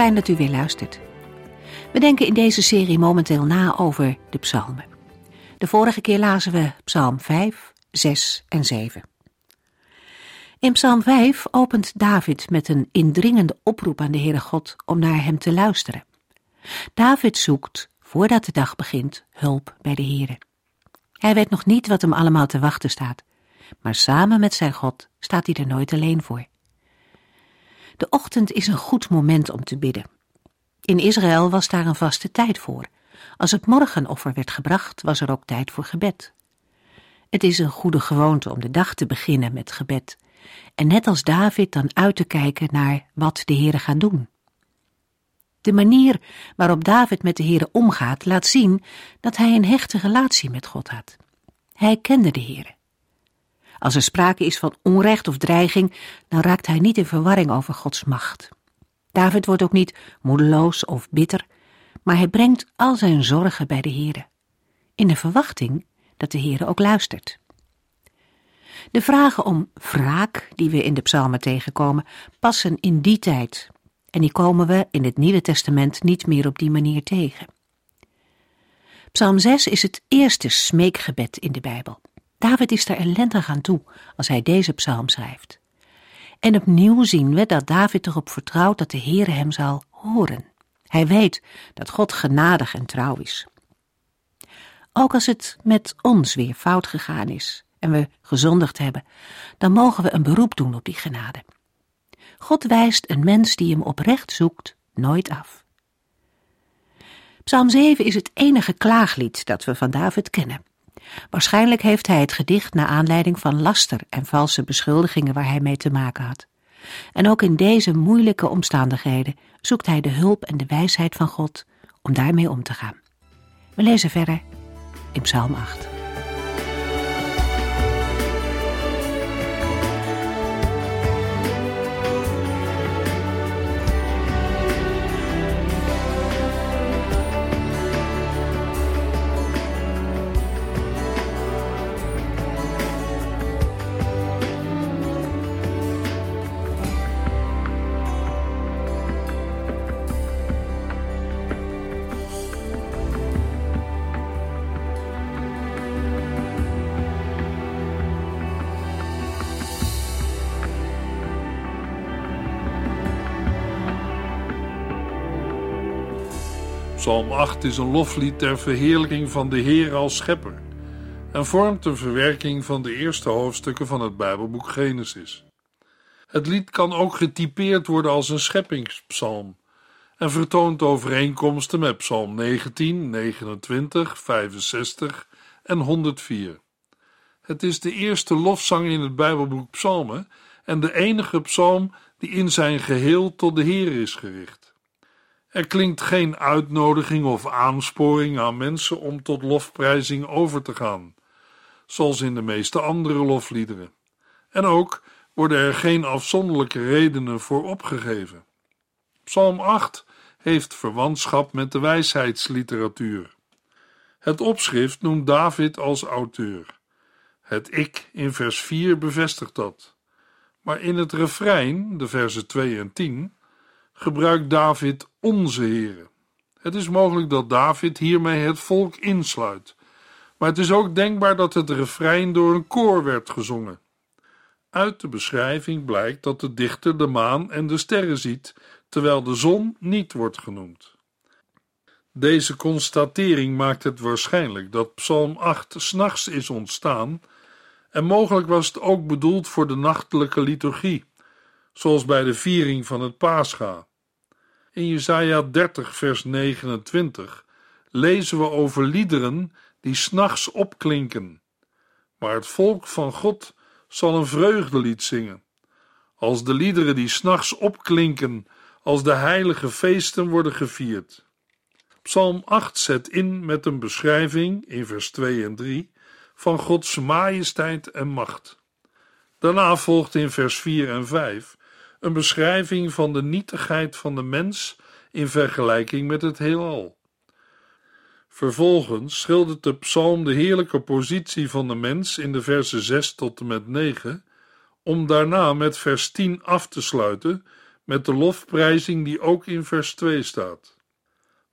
Fijn dat u weer luistert. We denken in deze serie momenteel na over de psalmen. De vorige keer lazen we psalm 5, 6 en 7. In psalm 5 opent David met een indringende oproep aan de Heere God om naar hem te luisteren. David zoekt, voordat de dag begint, hulp bij de Heere. Hij weet nog niet wat hem allemaal te wachten staat, maar samen met zijn God staat hij er nooit alleen voor. De ochtend is een goed moment om te bidden. In Israël was daar een vaste tijd voor. Als het morgenoffer werd gebracht, was er ook tijd voor gebed. Het is een goede gewoonte om de dag te beginnen met gebed en net als David dan uit te kijken naar wat de Heere gaat doen. De manier waarop David met de Heere omgaat laat zien dat hij een hechte relatie met God had. Hij kende de Heere. Als er sprake is van onrecht of dreiging, dan raakt hij niet in verwarring over Gods macht. David wordt ook niet moedeloos of bitter, maar hij brengt al zijn zorgen bij de Heere, in de verwachting dat de Heere ook luistert. De vragen om wraak die we in de psalmen tegenkomen, passen in die tijd, en die komen we in het Nieuwe Testament niet meer op die manier tegen. Psalm 6 is het eerste smeekgebed in de Bijbel. David is er ellendig aan toe als hij deze psalm schrijft. En opnieuw zien we dat David erop vertrouwt dat de Heere hem zal horen. Hij weet dat God genadig en trouw is. Ook als het met ons weer fout gegaan is en we gezondigd hebben, dan mogen we een beroep doen op die genade. God wijst een mens die hem oprecht zoekt nooit af. Psalm 7 is het enige klaaglied dat we van David kennen. Waarschijnlijk heeft hij het gedicht naar aanleiding van laster en valse beschuldigingen waar hij mee te maken had. En ook in deze moeilijke omstandigheden zoekt hij de hulp en de wijsheid van God om daarmee om te gaan. We lezen verder in Psalm 8. Psalm 8 is een loflied ter verheerlijking van de Heer als schepper en vormt een verwerking van de eerste hoofdstukken van het Bijbelboek Genesis. Het lied kan ook getypeerd worden als een scheppingspsalm en vertoont overeenkomsten met Psalm 19, 29, 65 en 104. Het is de eerste lofzang in het Bijbelboek Psalmen en de enige psalm die in zijn geheel tot de Heer is gericht. Er klinkt geen uitnodiging of aansporing aan mensen om tot lofprijzing over te gaan, zoals in de meeste andere lofliederen. En ook worden er geen afzonderlijke redenen voor opgegeven. Psalm 8 heeft verwantschap met de wijsheidsliteratuur. Het opschrift noemt David als auteur. Het ik in vers 4 bevestigt dat. Maar in het refrein, de versen 2 en 10, gebruikt David onze Heere. Het is mogelijk dat David hiermee het volk insluit, maar het is ook denkbaar dat het refrein door een koor werd gezongen. Uit de beschrijving blijkt dat de dichter de maan en de sterren ziet, terwijl de zon niet wordt genoemd. Deze constatering maakt het waarschijnlijk dat Psalm 8 s'nachts is ontstaan, en mogelijk was het ook bedoeld voor de nachtelijke liturgie, zoals bij de viering van het Pascha. In Jesaja 30 vers 29 lezen we over liederen die s'nachts opklinken. Maar het volk van God zal een vreugdelied zingen. Als de liederen die s'nachts opklinken als de heilige feesten worden gevierd. Psalm 8 zet in met een beschrijving in vers 2 en 3 van Gods majesteit en macht. Daarna volgt in vers 4 en 5 een beschrijving van de nietigheid van de mens in vergelijking met het heelal. Vervolgens schildert de psalm de heerlijke positie van de mens in de versen 6 tot en met 9, om daarna met vers 10 af te sluiten met de lofprijzing die ook in vers 2 staat.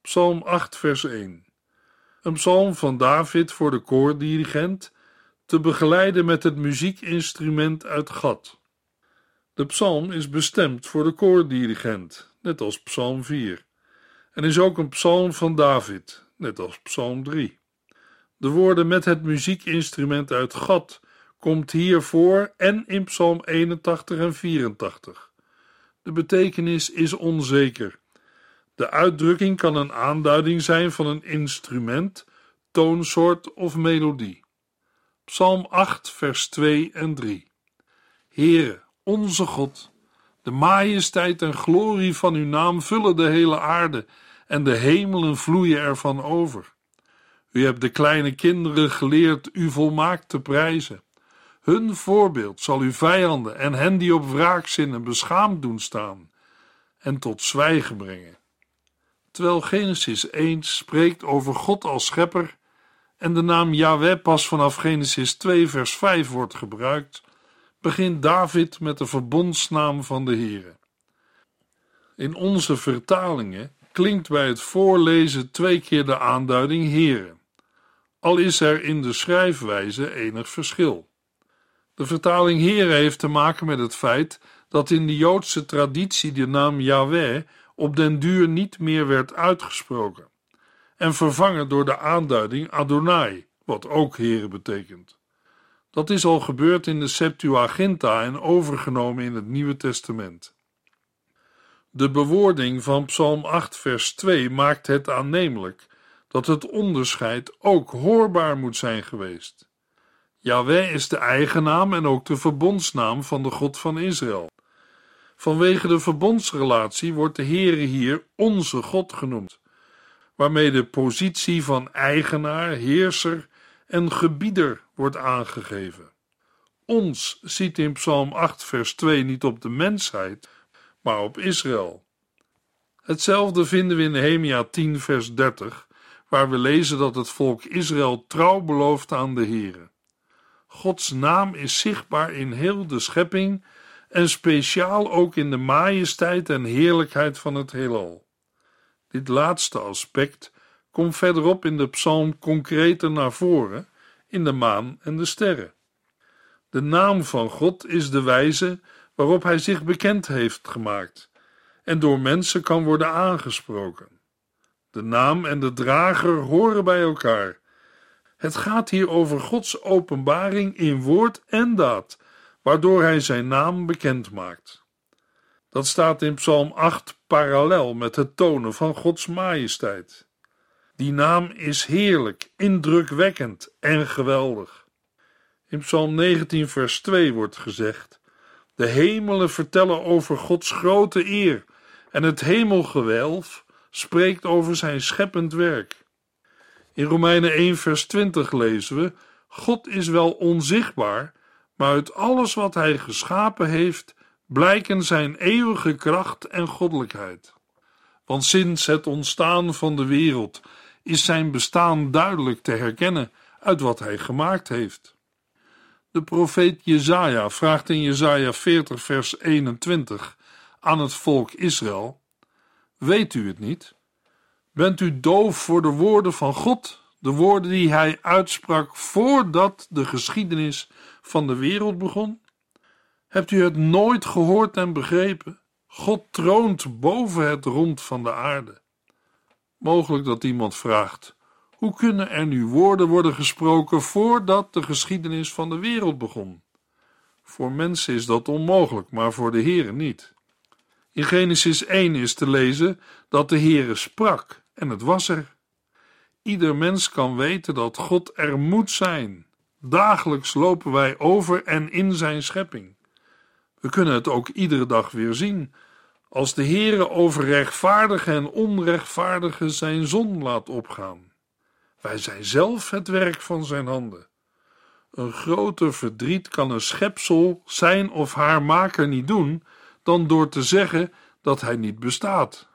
Psalm 8, vers 1. Een psalm van David voor de koordirigent, te begeleiden met het muziekinstrument uit Gad. De psalm is bestemd voor de koordirigent, net als psalm 4, en is ook een psalm van David, net als psalm 3. De woorden met het muziekinstrument uit Gad komt hier voor en in psalm 81 en 84. De betekenis is onzeker. De uitdrukking kan een aanduiding zijn van een instrument, toonsoort of melodie. Psalm 8, vers 2 en 3. Heere, onze God, de majesteit en glorie van uw naam vullen de hele aarde en de hemelen vloeien ervan over. U hebt de kleine kinderen geleerd u volmaakt te prijzen. Hun voorbeeld zal uw vijanden en hen die op wraak zinnen beschaamd doen staan en tot zwijgen brengen. Terwijl Genesis 1 spreekt over God als schepper en de naam Yahweh pas vanaf Genesis 2 vers 5 wordt gebruikt, begint David met de verbondsnaam van de Heere. In onze vertalingen klinkt bij het voorlezen twee keer de aanduiding Heere, al is er in de schrijfwijze enig verschil. De vertaling Heere heeft te maken met het feit dat in de Joodse traditie de naam Yahweh op den duur niet meer werd uitgesproken en vervangen door de aanduiding Adonai, wat ook Heere betekent. Dat is al gebeurd in de Septuaginta en overgenomen in het Nieuwe Testament. De bewoording van Psalm 8, vers 2 maakt het aannemelijk dat het onderscheid ook hoorbaar moet zijn geweest. Yahweh is de eigenaam en ook de verbondsnaam van de God van Israël. Vanwege de verbondsrelatie wordt de Heere hier onze God genoemd, waarmee de positie van eigenaar, heerser en gebieder wordt aangegeven. Ons ziet in Psalm 8, vers 2 niet op de mensheid, maar op Israël. Hetzelfde vinden we in Nehemia 10, vers 30, waar we lezen dat het volk Israël trouw belooft aan de Heere. Gods naam is zichtbaar in heel de schepping en speciaal ook in de majesteit en heerlijkheid van het heelal. Dit laatste aspect komt verderop in de psalm concreter naar voren in de maan en de sterren. De naam van God is de wijze waarop hij zich bekend heeft gemaakt en door mensen kan worden aangesproken. De naam en de drager horen bij elkaar. Het gaat hier over Gods openbaring in woord en daad, waardoor hij zijn naam bekend maakt. Dat staat in Psalm 8 parallel met het tonen van Gods majesteit. Die naam is heerlijk, indrukwekkend en geweldig. In Psalm 19, vers 2 wordt gezegd: De hemelen vertellen over Gods grote eer, en het hemelgewelf spreekt over zijn scheppend werk. In Romeinen 1, vers 20 lezen we: God is wel onzichtbaar, maar uit alles wat hij geschapen heeft, blijken zijn eeuwige kracht en goddelijkheid. Want sinds het ontstaan van de wereld is zijn bestaan duidelijk te herkennen uit wat hij gemaakt heeft. De profeet Jezaja vraagt in Jezaja 40 vers 21 aan het volk Israël: Weet u het niet? Bent u doof voor de woorden van God, de woorden die hij uitsprak voordat de geschiedenis van de wereld begon? Hebt u het nooit gehoord en begrepen? God troont boven het rond van de aarde. Mogelijk dat iemand vraagt: hoe kunnen er nu woorden worden gesproken voordat de geschiedenis van de wereld begon? Voor mensen is dat onmogelijk, maar voor de Heere niet. In Genesis 1 is te lezen dat de Heere sprak en het was er. Ieder mens kan weten dat God er moet zijn. Dagelijks lopen wij over en in zijn schepping. We kunnen het ook iedere dag weer zien als de Heere over rechtvaardigen en onrechtvaardigen zijn zon laat opgaan. Wij zijn zelf het werk van zijn handen. Een groter verdriet kan een schepsel zijn of haar maker niet doen, dan door te zeggen dat hij niet bestaat.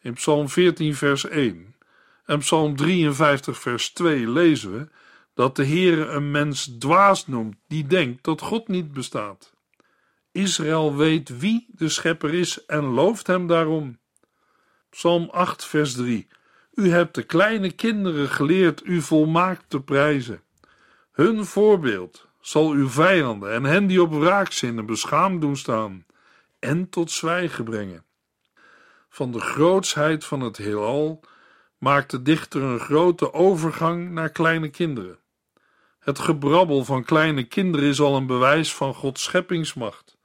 In Psalm 14, vers 1 en Psalm 53, vers 2 lezen we dat de Heere een mens dwaas noemt die denkt dat God niet bestaat. Israël weet wie de schepper is en looft hem daarom. Psalm 8, vers 3. U hebt de kleine kinderen geleerd u volmaakt te prijzen. Hun voorbeeld zal uw vijanden en hen die op wraak zinnen beschaamd doen staan en tot zwijgen brengen. Van de grootsheid van het heelal maakt de dichter een grote overgang naar kleine kinderen. Het gebrabbel van kleine kinderen is al een bewijs van Gods scheppingsmacht.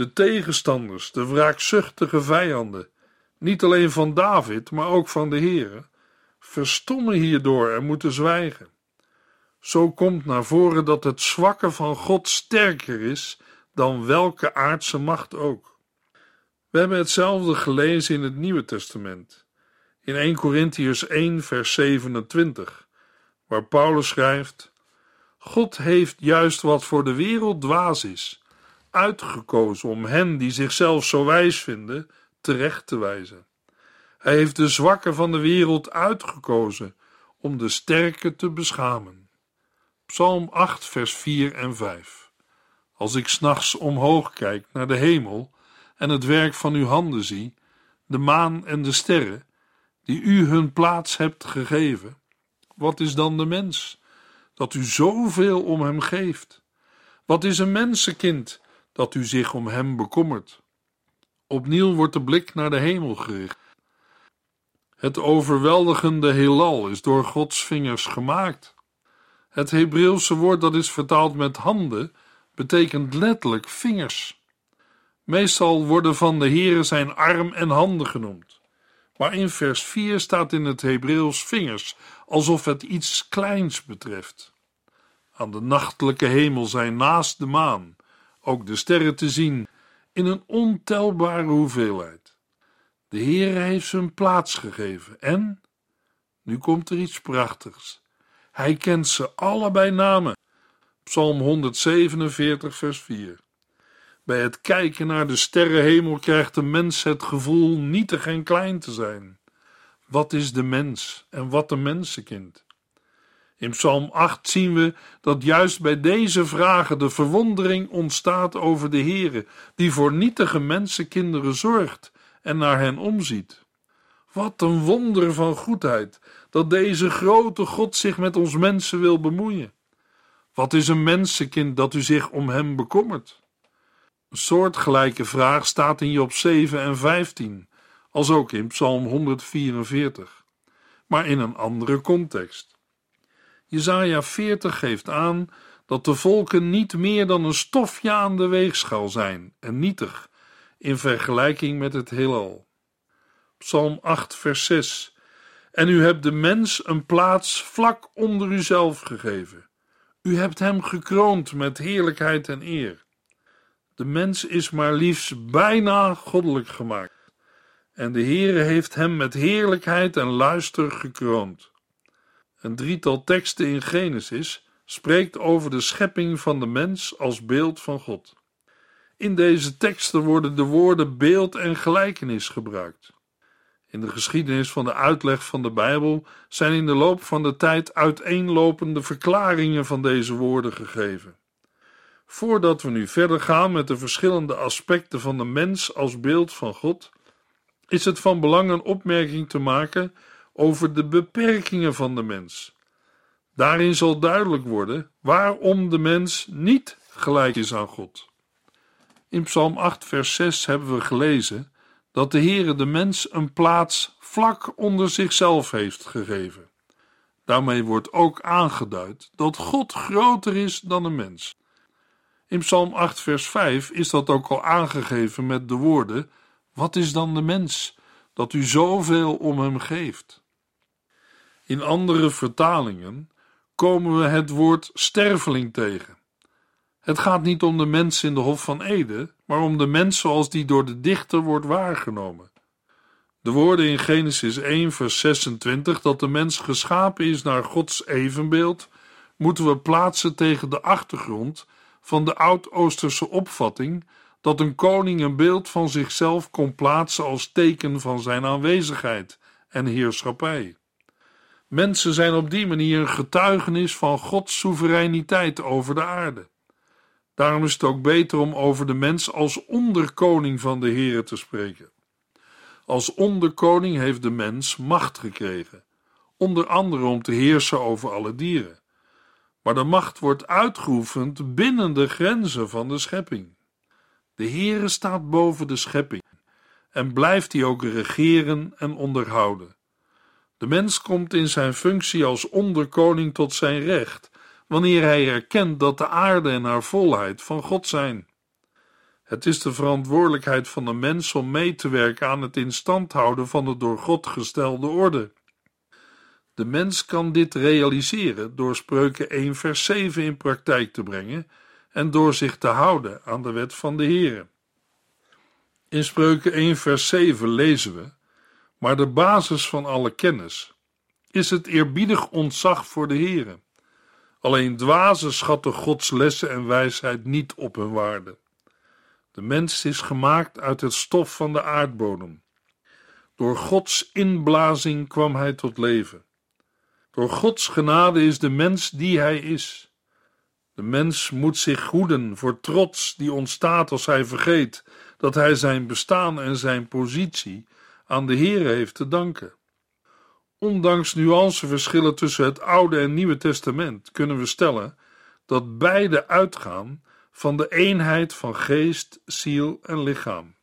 De tegenstanders, de wraakzuchtige vijanden, niet alleen van David, maar ook van de Heere, verstommen hierdoor en moeten zwijgen. Zo komt naar voren dat het zwakke van God sterker is dan welke aardse macht ook. We hebben hetzelfde gelezen in het Nieuwe Testament, in 1 Corinthians 1, vers 27, waar Paulus schrijft: God heeft juist wat voor de wereld dwaas is, uitgekozen om hen die zichzelf zo wijs vinden terecht te wijzen. Hij heeft de zwakken van de wereld uitgekozen om de sterke te beschamen. Psalm 8, vers 4 en 5. Als ik s'nachts omhoog kijk naar de hemel en het werk van uw handen zie, de maan en de sterren, die u hun plaats hebt gegeven, wat is dan de mens, dat u zoveel om hem geeft? Wat is een mensenkind, dat u zich om hem bekommert? Opnieuw wordt de blik naar de hemel gericht. Het overweldigende heelal is door Gods vingers gemaakt. Het Hebreeuwse woord dat is vertaald met handen betekent letterlijk vingers. Meestal worden van de Heere zijn arm en handen genoemd. Maar in vers 4 staat in het Hebreeuws vingers, alsof het iets kleins betreft. Aan de nachtelijke hemel zijn naast de maan ook de sterren te zien in een ontelbare hoeveelheid. De Heere heeft ze een plaats gegeven en, nu komt er iets prachtigs. Hij kent ze allebei namen. Psalm 147, vers 4. Bij het kijken naar de sterrenhemel krijgt de mens het gevoel nietig en klein te zijn. Wat is de mens en wat een mensenkind? In Psalm 8 zien we dat juist bij deze vragen de verwondering ontstaat over de Heere, die voor nietige mensenkinderen zorgt en naar hen omziet. Wat een wonder van goedheid dat deze grote God zich met ons mensen wil bemoeien. Wat is een mensenkind dat u zich om hem bekommert? Een soortgelijke vraag staat in Job 7 en 15, als ook in Psalm 144, maar in een andere context. Jesaja 40 geeft aan dat de volken niet meer dan een stofje aan de weegschaal zijn en nietig in vergelijking met het heelal. Psalm 8, vers 6. En u hebt de mens een plaats vlak onder uzelf gegeven. U hebt hem gekroond met heerlijkheid en eer. De mens is maar liefst bijna goddelijk gemaakt. En de Heere heeft hem met heerlijkheid en luister gekroond. Een drietal teksten in Genesis spreekt over de schepping van de mens als beeld van God. In deze teksten worden de woorden beeld en gelijkenis gebruikt. In de geschiedenis van de uitleg van de Bijbel zijn in de loop van de tijd uiteenlopende verklaringen van deze woorden gegeven. Voordat we nu verder gaan met de verschillende aspecten van de mens als beeld van God, is het van belang een opmerking te maken over de beperkingen van de mens. Daarin zal duidelijk worden waarom de mens niet gelijk is aan God. In Psalm 8, vers 6 hebben we gelezen dat de Heere de mens een plaats vlak onder zichzelf heeft gegeven. Daarmee wordt ook aangeduid dat God groter is dan een mens. In Psalm 8, vers 5 is dat ook al aangegeven met de woorden: Wat is dan de mens dat u zoveel om hem geeft? In andere vertalingen komen we het woord sterveling tegen. Het gaat niet om de mens in de Hof van Ede, maar om de mens zoals die door de dichter wordt waargenomen. De woorden in Genesis 1, vers 26 dat de mens geschapen is naar Gods evenbeeld, moeten we plaatsen tegen de achtergrond van de Oud-Oosterse opvatting dat een koning een beeld van zichzelf kon plaatsen als teken van zijn aanwezigheid en heerschappij. Mensen zijn op die manier een getuigenis van Gods soevereiniteit over de aarde. Daarom is het ook beter om over de mens als onderkoning van de Heere te spreken. Als onderkoning heeft de mens macht gekregen, onder andere om te heersen over alle dieren. Maar de macht wordt uitgeoefend binnen de grenzen van de schepping. De Heere staat boven de schepping en blijft die ook regeren en onderhouden. De mens komt in zijn functie als onderkoning tot zijn recht wanneer hij erkent dat de aarde en haar volheid van God zijn. Het is de verantwoordelijkheid van de mens om mee te werken aan het instand houden van de door God gestelde orde. De mens kan dit realiseren door Spreuken 1 vers 7 in praktijk te brengen en door zich te houden aan de wet van de Heere. In Spreuken 1 vers 7 lezen we, maar de basis van alle kennis is het eerbiedig ontzag voor de Heere. Alleen dwazen schatten Gods lessen en wijsheid niet op hun waarde. De mens is gemaakt uit het stof van de aardbodem. Door Gods inblazing kwam hij tot leven. Door Gods genade is de mens die hij is. De mens moet zich hoeden voor trots die ontstaat als hij vergeet dat hij zijn bestaan en zijn positie aan de Heer heeft te danken. Ondanks nuanceverschillen tussen het Oude en Nieuwe Testament kunnen we stellen dat beide uitgaan van de eenheid van geest, ziel en lichaam.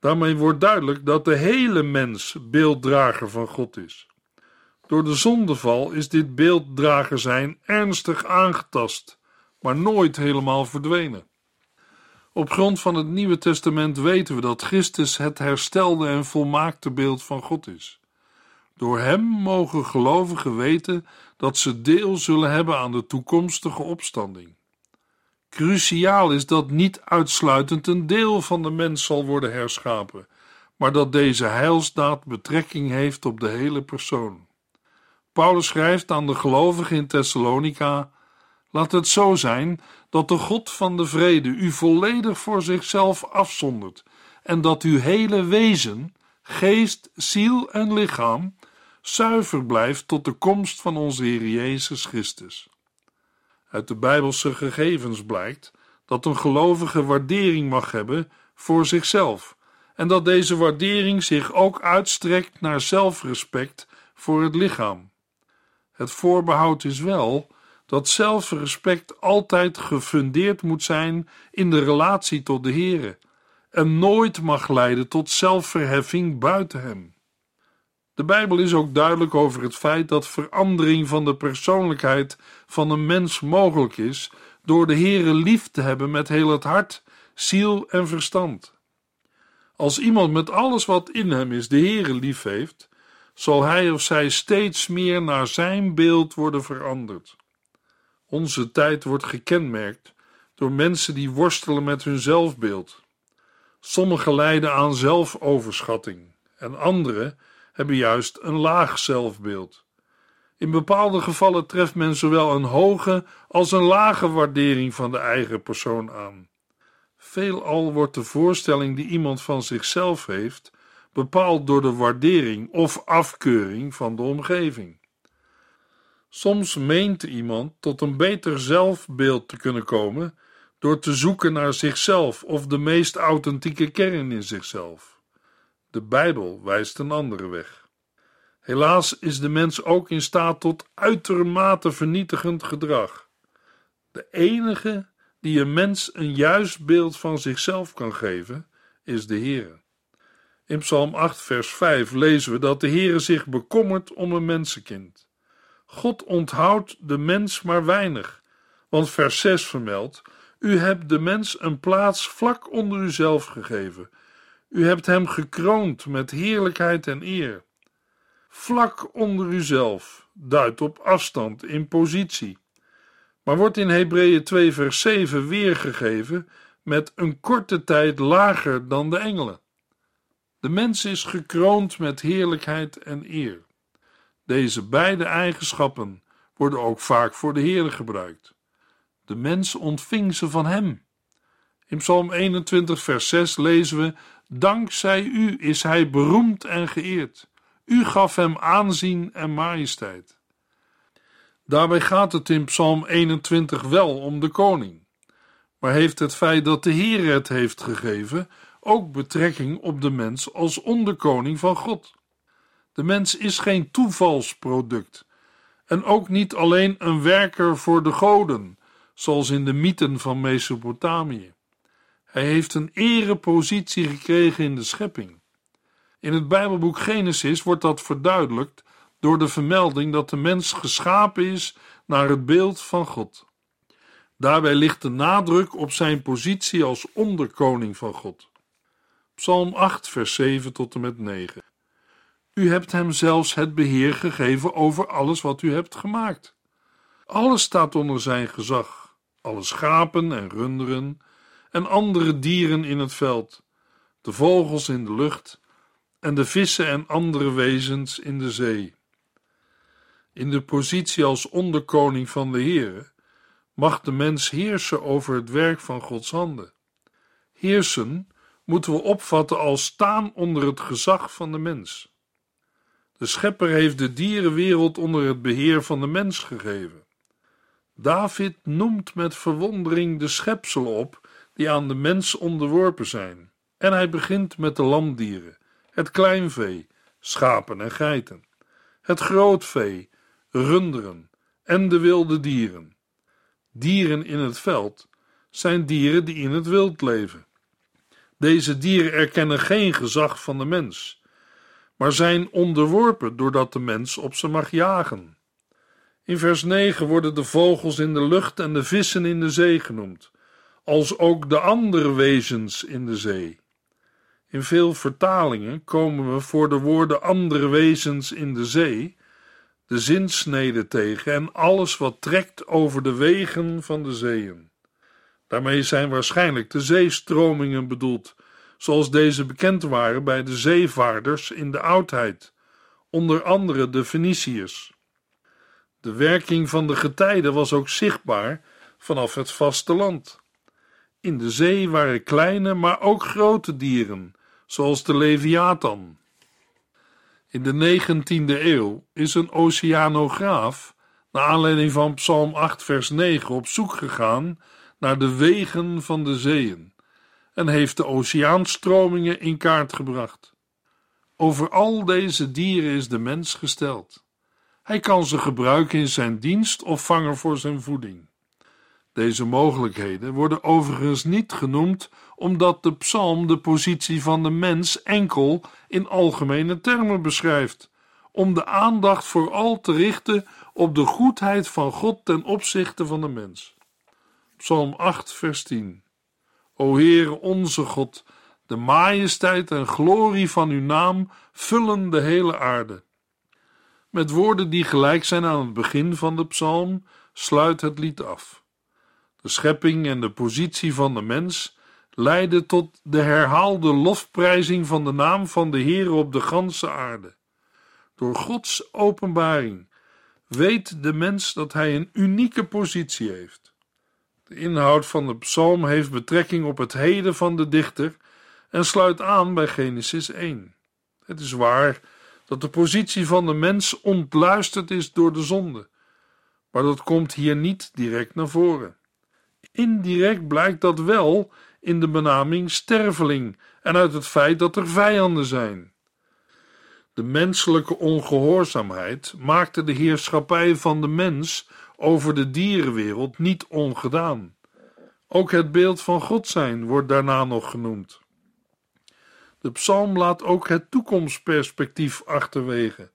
Daarmee wordt duidelijk dat de hele mens beelddrager van God is. Door de zondeval is dit beelddrager zijn ernstig aangetast, maar nooit helemaal verdwenen. Op grond van het Nieuwe Testament weten we dat Christus het herstelde en volmaakte beeld van God is. Door Hem mogen gelovigen weten dat ze deel zullen hebben aan de toekomstige opstanding. Cruciaal is dat niet uitsluitend een deel van de mens zal worden herschapen, maar dat deze heilsdaad betrekking heeft op de hele persoon. Paulus schrijft aan de gelovigen in Thessalonica: Laat het zo zijn dat de God van de vrede u volledig voor zichzelf afzondert en dat uw hele wezen, geest, ziel en lichaam zuiver blijft tot de komst van onze Heer Jezus Christus. Uit de Bijbelse gegevens blijkt dat een gelovige waardering mag hebben voor zichzelf en dat deze waardering zich ook uitstrekt naar zelfrespect voor het lichaam. Het voorbehoud is wel dat zelfrespect altijd gefundeerd moet zijn in de relatie tot de Heere en nooit mag leiden tot zelfverheffing buiten hem. De Bijbel is ook duidelijk over het feit dat verandering van de persoonlijkheid van een mens mogelijk is door de Heere lief te hebben met heel het hart, ziel en verstand. Als iemand met alles wat in hem is de Heere lief heeft, zal hij of zij steeds meer naar zijn beeld worden veranderd. Onze tijd wordt gekenmerkt door mensen die worstelen met hun zelfbeeld. Sommigen lijden aan zelfoverschatting en anderen hebben juist een laag zelfbeeld. In bepaalde gevallen treft men zowel een hoge als een lage waardering van de eigen persoon aan. Veelal wordt de voorstelling die iemand van zichzelf heeft bepaald door de waardering of afkeuring van de omgeving. Soms meent iemand tot een beter zelfbeeld te kunnen komen door te zoeken naar zichzelf of de meest authentieke kern in zichzelf. De Bijbel wijst een andere weg. Helaas is de mens ook in staat tot uitermate vernietigend gedrag. De enige die een mens een juist beeld van zichzelf kan geven, is de Heer. In Psalm 8, vers 5 lezen we dat de Heere zich bekommert om een mensenkind. God onthoudt de mens maar weinig, want vers 6 vermeldt: U hebt de mens een plaats vlak onder uzelf gegeven. U hebt hem gekroond met heerlijkheid en eer. Vlak onder uzelf duidt op afstand in positie, maar wordt in Hebreeën 2 vers 7 weergegeven met een korte tijd lager dan de engelen. De mens is gekroond met heerlijkheid en eer. Deze beide eigenschappen worden ook vaak voor de Heer gebruikt. De mens ontving ze van hem. In Psalm 21, vers 6 lezen we: Dankzij u is hij beroemd en geëerd. U gaf hem aanzien en majesteit. Daarbij gaat het in Psalm 21 wel om de koning. Maar heeft het feit dat de Heer het heeft gegeven ook betrekking op de mens als onderkoning van God? De mens is geen toevalsproduct en ook niet alleen een werker voor de goden, zoals in de mythen van Mesopotamië. Hij heeft een erepositie gekregen in de schepping. In het Bijbelboek Genesis wordt dat verduidelijkt door de vermelding dat de mens geschapen is naar het beeld van God. Daarbij ligt de nadruk op zijn positie als onderkoning van God. Psalm 8, vers 7 tot en met 9. U hebt hem zelfs het beheer gegeven over alles wat u hebt gemaakt. Alles staat onder zijn gezag, alle schapen en runderen en andere dieren in het veld, de vogels in de lucht en de vissen en andere wezens in de zee. In de positie als onderkoning van de Heere mag de mens heersen over het werk van Gods handen. Heersen moeten we opvatten als staan onder het gezag van de mens. De schepper heeft de dierenwereld onder het beheer van de mens gegeven. David noemt met verwondering de schepselen op die aan de mens onderworpen zijn. En hij begint met de landdieren, het kleinvee, schapen en geiten, het grootvee, runderen en de wilde dieren. Dieren in het veld zijn dieren die in het wild leven. Deze dieren erkennen geen gezag van de mens, maar zijn onderworpen doordat de mens op ze mag jagen. In vers 9 worden de vogels in de lucht en de vissen in de zee genoemd, als ook de andere wezens in de zee. In veel vertalingen komen we voor de woorden andere wezens in de zee de zinsnede tegen en alles wat trekt over de wegen van de zeeën. Daarmee zijn waarschijnlijk de zeestromingen bedoeld, zoals deze bekend waren bij de zeevaarders in de oudheid, onder andere de Feniciërs. De werking van de getijden was ook zichtbaar vanaf het vasteland. In de zee waren kleine, maar ook grote dieren, zoals de leviathan. In de 19e eeuw is een oceanograaf, naar aanleiding van Psalm 8, vers 9, op zoek gegaan naar de wegen van de zeeën en heeft de oceaanstromingen in kaart gebracht. Over al deze dieren is de mens gesteld. Hij kan ze gebruiken in zijn dienst of vangen voor zijn voeding. Deze mogelijkheden worden overigens niet genoemd omdat de psalm de positie van de mens enkel in algemene termen beschrijft, om de aandacht vooral te richten op de goedheid van God ten opzichte van de mens. Psalm 8, vers 10. O Heer onze God, de majesteit en glorie van uw naam vullen de hele aarde. Met woorden die gelijk zijn aan het begin van de psalm sluit het lied af. De schepping en de positie van de mens leiden tot de herhaalde lofprijzing van de naam van de Heer op de ganse aarde. Door Gods openbaring weet de mens dat hij een unieke positie heeft. De inhoud van de psalm heeft betrekking op het heden van de dichter en sluit aan bij Genesis 1. Het is waar dat de positie van de mens ontluisterd is door de zonde, maar dat komt hier niet direct naar voren. Indirect blijkt dat wel in de benaming sterveling en uit het feit dat er vijanden zijn. De menselijke ongehoorzaamheid maakte de heerschappij van de mens over de dierenwereld niet ongedaan. Ook het beeld van God zijn wordt daarna nog genoemd. De psalm laat ook het toekomstperspectief achterwege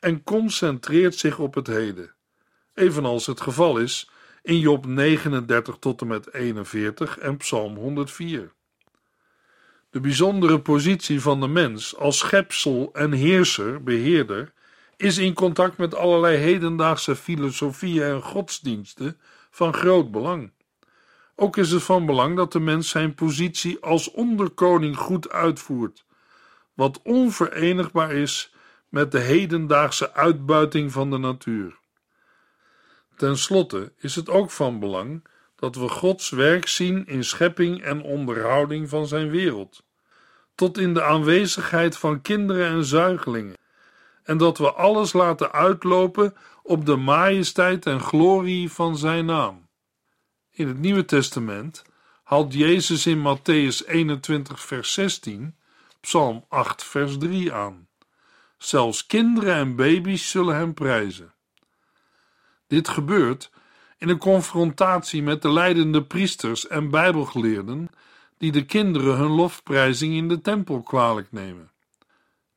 en concentreert zich op het heden, evenals het geval is in Job 39 tot en met 41 en Psalm 104. De bijzondere positie van de mens als schepsel en heerser, beheerder, is in contact met allerlei hedendaagse filosofieën en godsdiensten van groot belang. Ook is het van belang dat de mens zijn positie als onderkoning goed uitvoert, wat onverenigbaar is met de hedendaagse uitbuiting van de natuur. Ten slotte is het ook van belang dat we Gods werk zien in schepping en onderhouding van zijn wereld, tot in de aanwezigheid van kinderen en zuigelingen, en dat we alles laten uitlopen op de majesteit en glorie van zijn naam. In het Nieuwe Testament haalt Jezus in Matthäus 21, vers 16, Psalm 8, vers 3 aan. Zelfs kinderen en baby's zullen hem prijzen. Dit gebeurt in een confrontatie met de leidende priesters en bijbelgeleerden die de kinderen hun lofprijzing in de tempel kwalijk nemen.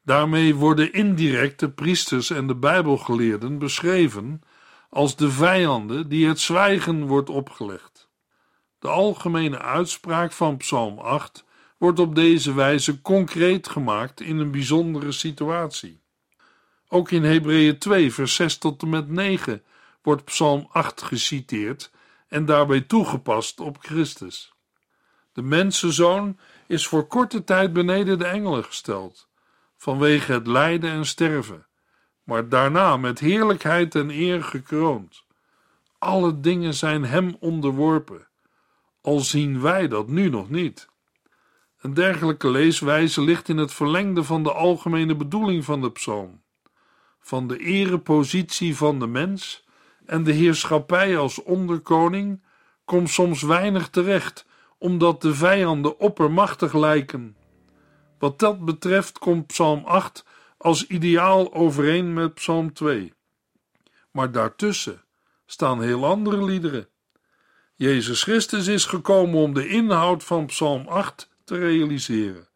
Daarmee worden indirect de priesters en de bijbelgeleerden beschreven als de vijanden die het zwijgen wordt opgelegd. De algemene uitspraak van Psalm 8 wordt op deze wijze concreet gemaakt in een bijzondere situatie. Ook in Hebreeën 2, vers 6 tot en met 9 wordt Psalm 8 geciteerd en daarbij toegepast op Christus. De mensenzoon is voor korte tijd beneden de engelen gesteld, vanwege het lijden en sterven, maar daarna met heerlijkheid en eer gekroond. Alle dingen zijn hem onderworpen, al zien wij dat nu nog niet. Een dergelijke leeswijze ligt in het verlengde van de algemene bedoeling van de psalm, van de erepositie van de mens en de heerschappij als onderkoning komt soms weinig terecht, omdat de vijanden oppermachtig lijken. Wat dat betreft komt Psalm 8 als ideaal overeen met Psalm 2. Maar daartussen staan heel andere liederen. Jezus Christus is gekomen om de inhoud van Psalm 8 te realiseren.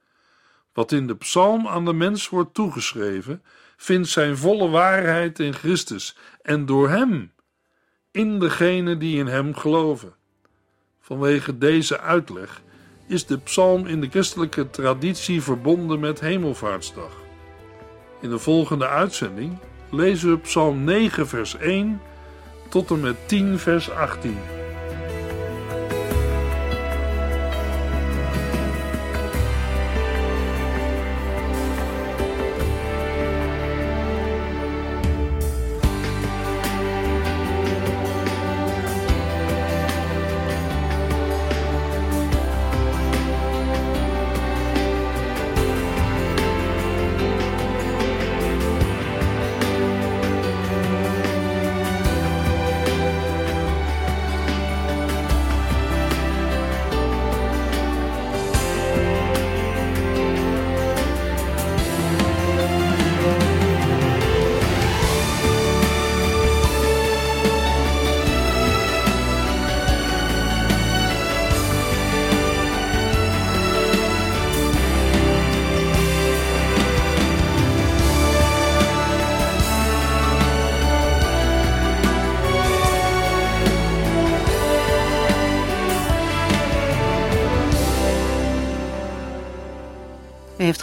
Wat in de psalm aan de mens wordt toegeschreven, vindt zijn volle waarheid in Christus en door hem in degene die in hem geloven. Vanwege deze uitleg is de psalm in de christelijke traditie verbonden met Hemelvaartsdag. In de volgende uitzending lezen we Psalm 9, vers 1 tot en met 10, vers 18.